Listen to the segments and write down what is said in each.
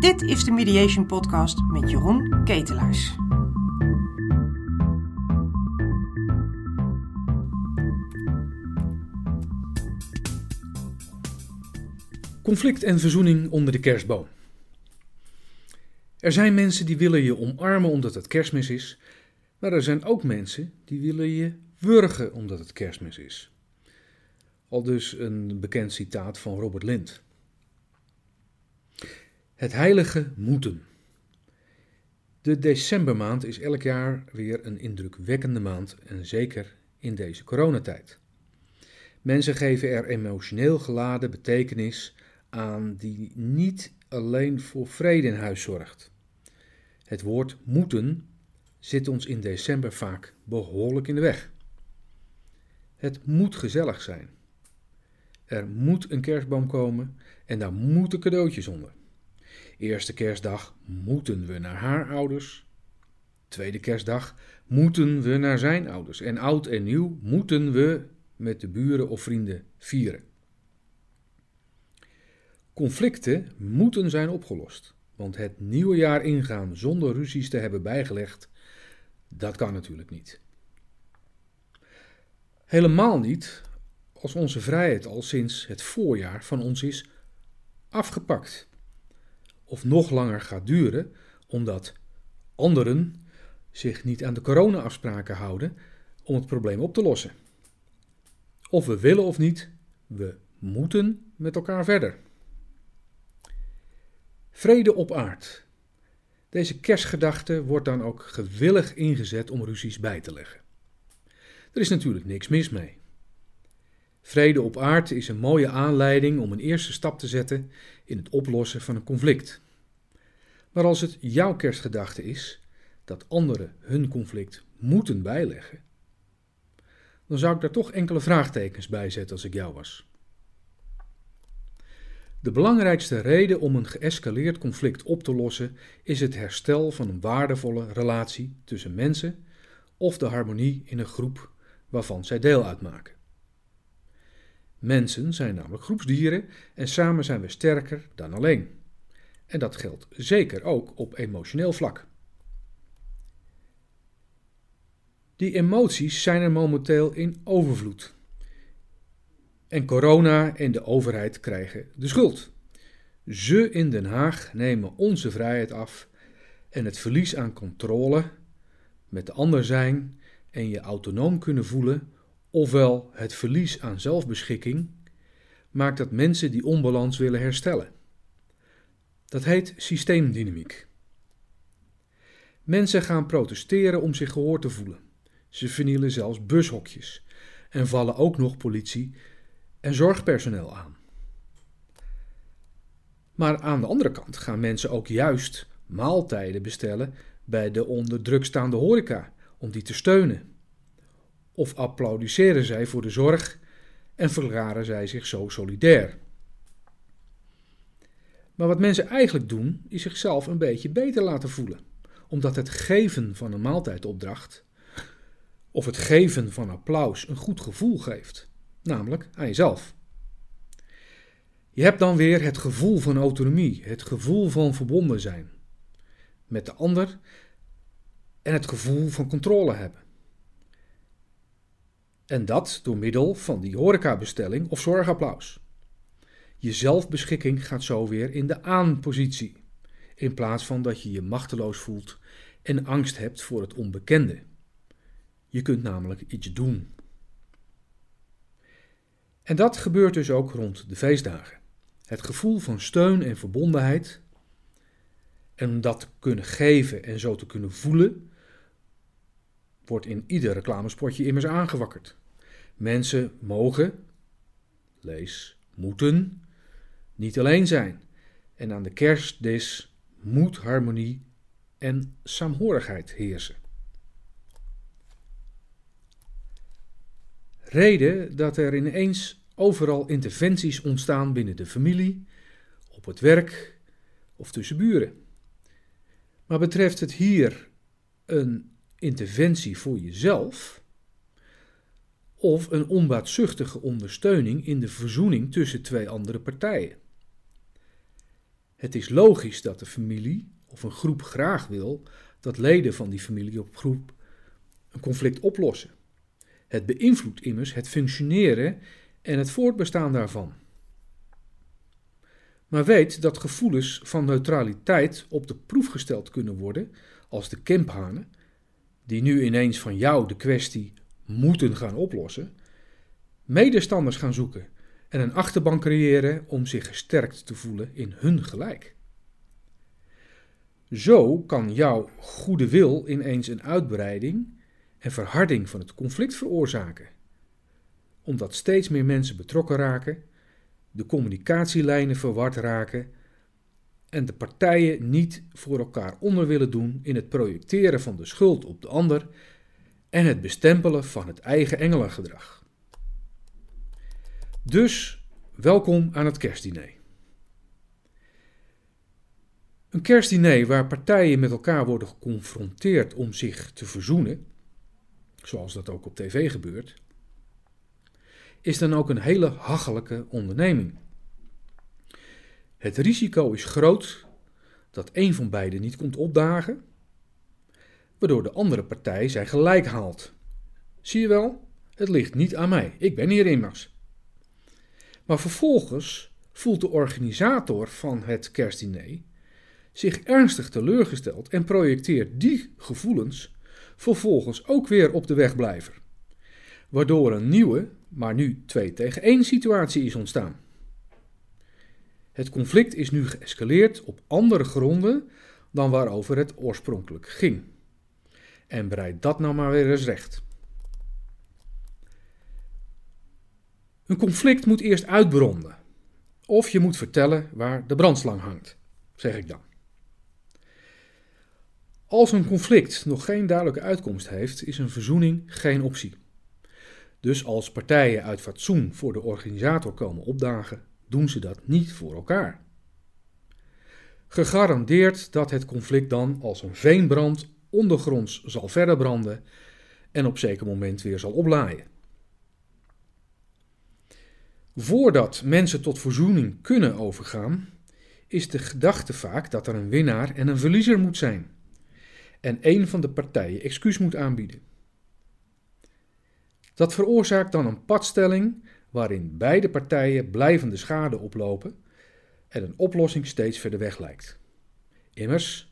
Dit is de Mediation Podcast met Jeroen Ketelaars. Conflict en verzoening onder de kerstboom. Er zijn mensen die willen je omarmen omdat het kerstmis is, maar er zijn ook mensen die willen je wurgen omdat het kerstmis is. Al dus een bekend citaat van Robert Lind. Het heilige moeten. De decembermaand is elk jaar weer een indrukwekkende maand en zeker in deze coronatijd. Mensen geven er emotioneel geladen betekenis aan die niet alleen voor vrede in huis zorgt. Het woord moeten zit ons in december vaak behoorlijk in de weg. Het moet gezellig zijn. Er moet een kerstboom komen en daar moeten cadeautjes onder. Eerste kerstdag moeten we naar haar ouders. Tweede kerstdag moeten we naar zijn ouders. En oud en nieuw moeten we met de buren of vrienden vieren. Conflicten moeten zijn opgelost, want het nieuwe jaar ingaan zonder ruzies te hebben bijgelegd, dat kan natuurlijk niet. Helemaal niet als onze vrijheid al sinds het voorjaar van ons is afgepakt. Of nog langer gaat duren, omdat anderen zich niet aan de corona-afspraken houden om het probleem op te lossen. Of we willen of niet, we moeten met elkaar verder. Vrede op aard. Deze kerstgedachte wordt dan ook gewillig ingezet om ruzies bij te leggen. Er is natuurlijk niks mis mee. Vrede op aarde is een mooie aanleiding om een eerste stap te zetten in het oplossen van een conflict. Maar als het jouw kerstgedachte is dat anderen hun conflict moeten bijleggen, dan zou ik daar toch enkele vraagtekens bij zetten als ik jou was. De belangrijkste reden om een geëscaleerd conflict op te lossen is het herstel van een waardevolle relatie tussen mensen of de harmonie in een groep waarvan zij deel uitmaken. Mensen zijn namelijk groepsdieren en samen zijn we sterker dan alleen. En dat geldt zeker ook op emotioneel vlak. Die emoties zijn er momenteel in overvloed. En corona en de overheid krijgen de schuld. Ze in Den Haag nemen onze vrijheid af en het verlies aan controle, met de ander zijn en je autonoom kunnen voelen ofwel het verlies aan zelfbeschikking, maakt dat mensen die onbalans willen herstellen. Dat heet systeemdynamiek. Mensen gaan protesteren om zich gehoord te voelen. Ze vernielen zelfs bushokjes en vallen ook nog politie en zorgpersoneel aan. Maar aan de andere kant gaan mensen ook juist maaltijden bestellen bij de onder druk staande horeca om die te steunen of applaudisseren zij voor de zorg en verklaren zij zich zo solidair. Maar wat mensen eigenlijk doen, is zichzelf een beetje beter laten voelen, omdat het geven van een maaltijdopdracht of het geven van applaus een goed gevoel geeft, namelijk aan jezelf. Je hebt dan weer het gevoel van autonomie, het gevoel van verbonden zijn met de ander en het gevoel van controle hebben. En dat door middel van die horecabestelling of zorgapplaus. Je zelfbeschikking gaat zo weer in de aanpositie, in plaats van dat je je machteloos voelt en angst hebt voor het onbekende. Je kunt namelijk iets doen. En dat gebeurt dus ook rond de feestdagen. Het gevoel van steun en verbondenheid, en dat te kunnen geven en zo te kunnen voelen, wordt in ieder reclamespotje immers aangewakkerd. Mensen mogen, lees moeten, niet alleen zijn. En aan de kerstdis moet harmonie en saamhorigheid heersen. Reden dat er ineens overal interventies ontstaan binnen de familie, op het werk of tussen buren. Maar betreft het hier een interventie voor jezelf, of een onbaatzuchtige ondersteuning in de verzoening tussen twee andere partijen. Het is logisch dat de familie of een groep graag wil dat leden van die familie of groep een conflict oplossen. Het beïnvloedt immers het functioneren en het voortbestaan daarvan. Maar weet dat gevoelens van neutraliteit op de proef gesteld kunnen worden als de kemphanen, die nu ineens van jou de kwestie moeten gaan oplossen, medestanders gaan zoeken en een achterban creëren om zich gesterkt te voelen in hun gelijk. Zo kan jouw goede wil ineens een uitbreiding en verharding van het conflict veroorzaken, omdat steeds meer mensen betrokken raken, de communicatielijnen verward raken en de partijen niet voor elkaar onder willen doen in het projecteren van de schuld op de ander en het bestempelen van het eigen engelengedrag. Dus welkom aan het kerstdiner. Een kerstdiner waar partijen met elkaar worden geconfronteerd om zich te verzoenen, zoals dat ook op tv gebeurt, is dan ook een hele hachelijke onderneming. Het risico is groot dat een van beiden niet komt opdagen, waardoor de andere partij zijn gelijk haalt. Zie je wel, het ligt niet aan mij, ik ben hier immers. Maar vervolgens voelt de organisator van het kerstdiner zich ernstig teleurgesteld en projecteert die gevoelens vervolgens ook weer op de wegblijver. Waardoor een nieuwe, maar nu 2 tegen 1 situatie is ontstaan. Het conflict is nu geëscaleerd op andere gronden dan waarover het oorspronkelijk ging. En bereid dat nou maar weer eens recht. Een conflict moet eerst uitbronden. Of je moet vertellen waar de brandslang hangt, zeg ik dan. Als een conflict nog geen duidelijke uitkomst heeft, is een verzoening geen optie. Dus als partijen uit fatsoen voor de organisator komen opdagen, doen ze dat niet voor elkaar. Gegarandeerd dat het conflict dan als een veenbrand ondergronds zal verder branden en op zeker moment weer zal oplaaien. Voordat mensen tot verzoening kunnen overgaan, is de gedachte vaak dat er een winnaar en een verliezer moet zijn. En een van de partijen excuus moet aanbieden. Dat veroorzaakt dan een padstelling waarin beide partijen blijvende schade oplopen en een oplossing steeds verder weg lijkt. Immers,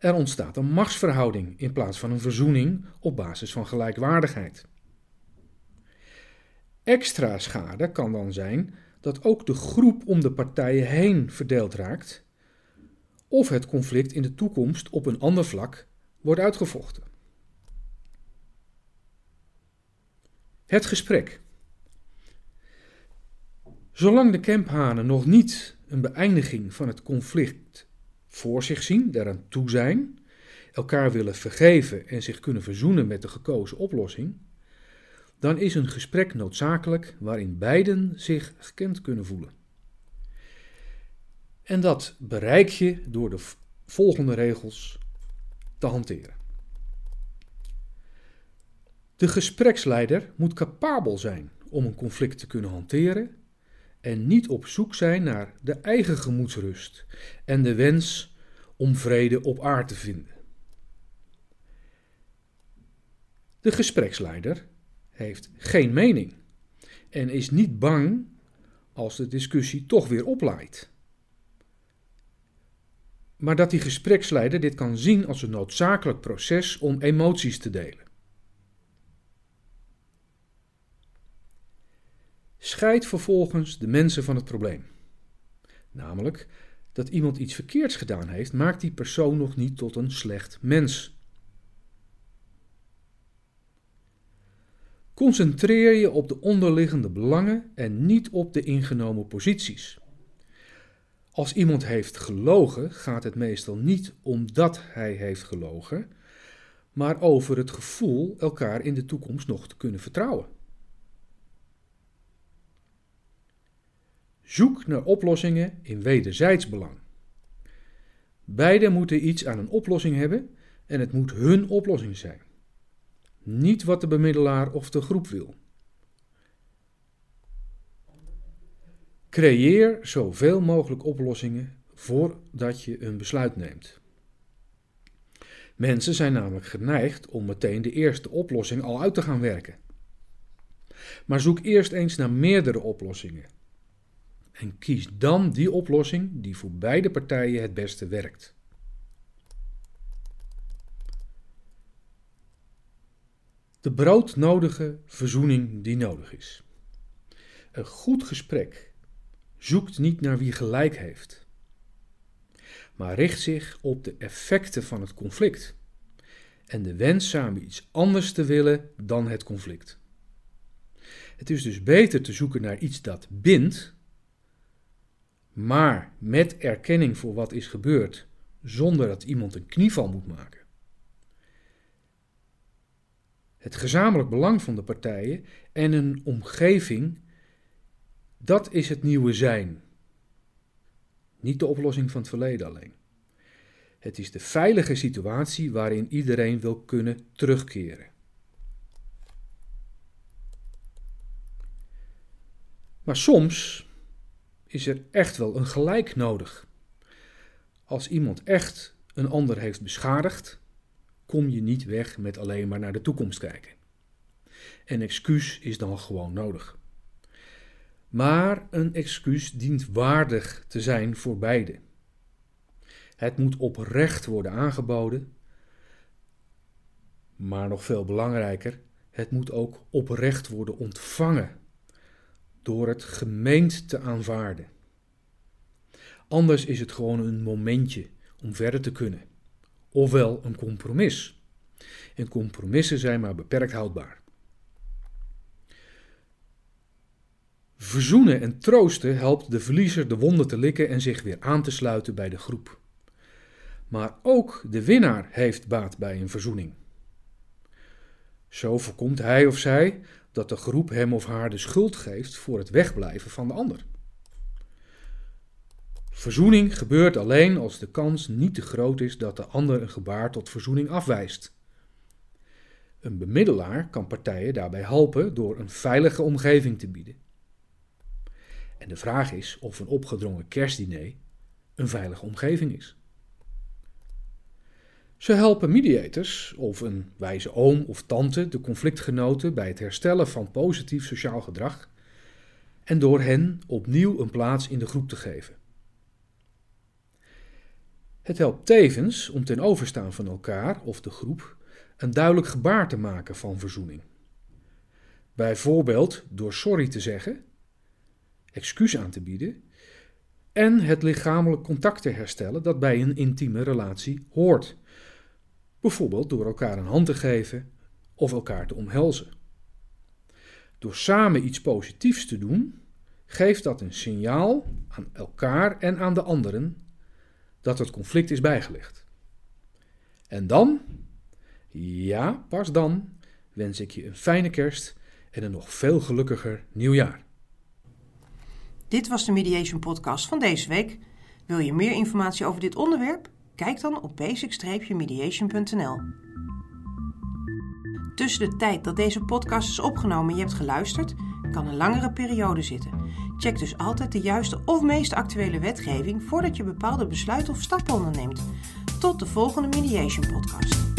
er ontstaat een machtsverhouding in plaats van een verzoening op basis van gelijkwaardigheid. Extra schade kan dan zijn dat ook de groep om de partijen heen verdeeld raakt, of het conflict in de toekomst op een ander vlak wordt uitgevochten. Het gesprek. Zolang de kemphanen nog niet een beëindiging van het conflict voor zich zien, daaraan toe zijn, elkaar willen vergeven en zich kunnen verzoenen met de gekozen oplossing, dan is een gesprek noodzakelijk waarin beiden zich gekend kunnen voelen. En dat bereik je door de volgende regels te hanteren. De gespreksleider moet capabel zijn om een conflict te kunnen hanteren en niet op zoek zijn naar de eigen gemoedsrust en de wens om vrede op aarde te vinden. De gespreksleider heeft geen mening en is niet bang als de discussie toch weer oplaait. Maar dat die gespreksleider dit kan zien als een noodzakelijk proces om emoties te delen. Scheid vervolgens de mensen van het probleem. Namelijk dat iemand iets verkeerds gedaan heeft, maakt die persoon nog niet tot een slecht mens. Concentreer je op de onderliggende belangen en niet op de ingenomen posities. Als iemand heeft gelogen, gaat het meestal niet omdat hij heeft gelogen, maar over het gevoel elkaar in de toekomst nog te kunnen vertrouwen. Zoek naar oplossingen in wederzijds belang. Beiden moeten iets aan een oplossing hebben en het moet hun oplossing zijn. Niet wat de bemiddelaar of de groep wil. Creëer zoveel mogelijk oplossingen voordat je een besluit neemt. Mensen zijn namelijk geneigd om meteen de eerste oplossing al uit te gaan werken. Maar zoek eerst eens naar meerdere oplossingen. En kies dan die oplossing die voor beide partijen het beste werkt. De broodnodige verzoening die nodig is. Een goed gesprek zoekt niet naar wie gelijk heeft, maar richt zich op de effecten van het conflict en de wens samen iets anders te willen dan het conflict. Het is dus beter te zoeken naar iets dat bindt, maar met erkenning voor wat is gebeurd, zonder dat iemand een knieval moet maken. Het gezamenlijk belang van de partijen en een omgeving, dat is het nieuwe zijn. Niet de oplossing van het verleden alleen. Het is de veilige situatie waarin iedereen wil kunnen terugkeren. Maar soms is er echt wel een gelijk nodig. Als iemand echt een ander heeft beschadigd, kom je niet weg met alleen maar naar de toekomst kijken. Een excuus is dan gewoon nodig. Maar een excuus dient waardig te zijn voor beide. Het moet oprecht worden aangeboden, maar nog veel belangrijker, het moet ook oprecht worden ontvangen door het gemeend te aanvaarden. Anders is het gewoon een momentje om verder te kunnen, ofwel een compromis. En compromissen zijn maar beperkt houdbaar. Verzoenen en troosten helpt de verliezer de wonden te likken en zich weer aan te sluiten bij de groep. Maar ook de winnaar heeft baat bij een verzoening. Zo voorkomt hij of zij dat de groep hem of haar de schuld geeft voor het wegblijven van de ander. Verzoening gebeurt alleen als de kans niet te groot is dat de ander een gebaar tot verzoening afwijst. Een bemiddelaar kan partijen daarbij helpen door een veilige omgeving te bieden. En de vraag is of een opgedrongen kerstdiner een veilige omgeving is. Ze helpen mediators of een wijze oom of tante de conflictgenoten bij het herstellen van positief sociaal gedrag en door hen opnieuw een plaats in de groep te geven. Het helpt tevens om ten overstaan van elkaar of de groep een duidelijk gebaar te maken van verzoening. Bijvoorbeeld door sorry te zeggen, excuus aan te bieden en het lichamelijk contact te herstellen dat bij een intieme relatie hoort bijvoorbeeld door elkaar een hand te geven of elkaar te omhelzen. Door samen iets positiefs te doen, geeft dat een signaal aan elkaar en aan de anderen dat het conflict is bijgelegd. En dan, ja, pas dan, wens ik je een fijne kerst en een nog veel gelukkiger nieuwjaar. Dit was de Mediation Podcast van deze week. Wil je meer informatie over dit onderwerp? Kijk dan op basic-mediation.nl. Tussen de tijd dat deze podcast is opgenomen en je hebt geluisterd, kan een langere periode zitten. Check dus altijd de juiste of meest actuele wetgeving voordat je bepaalde besluiten of stappen onderneemt. Tot de volgende Mediation Podcast.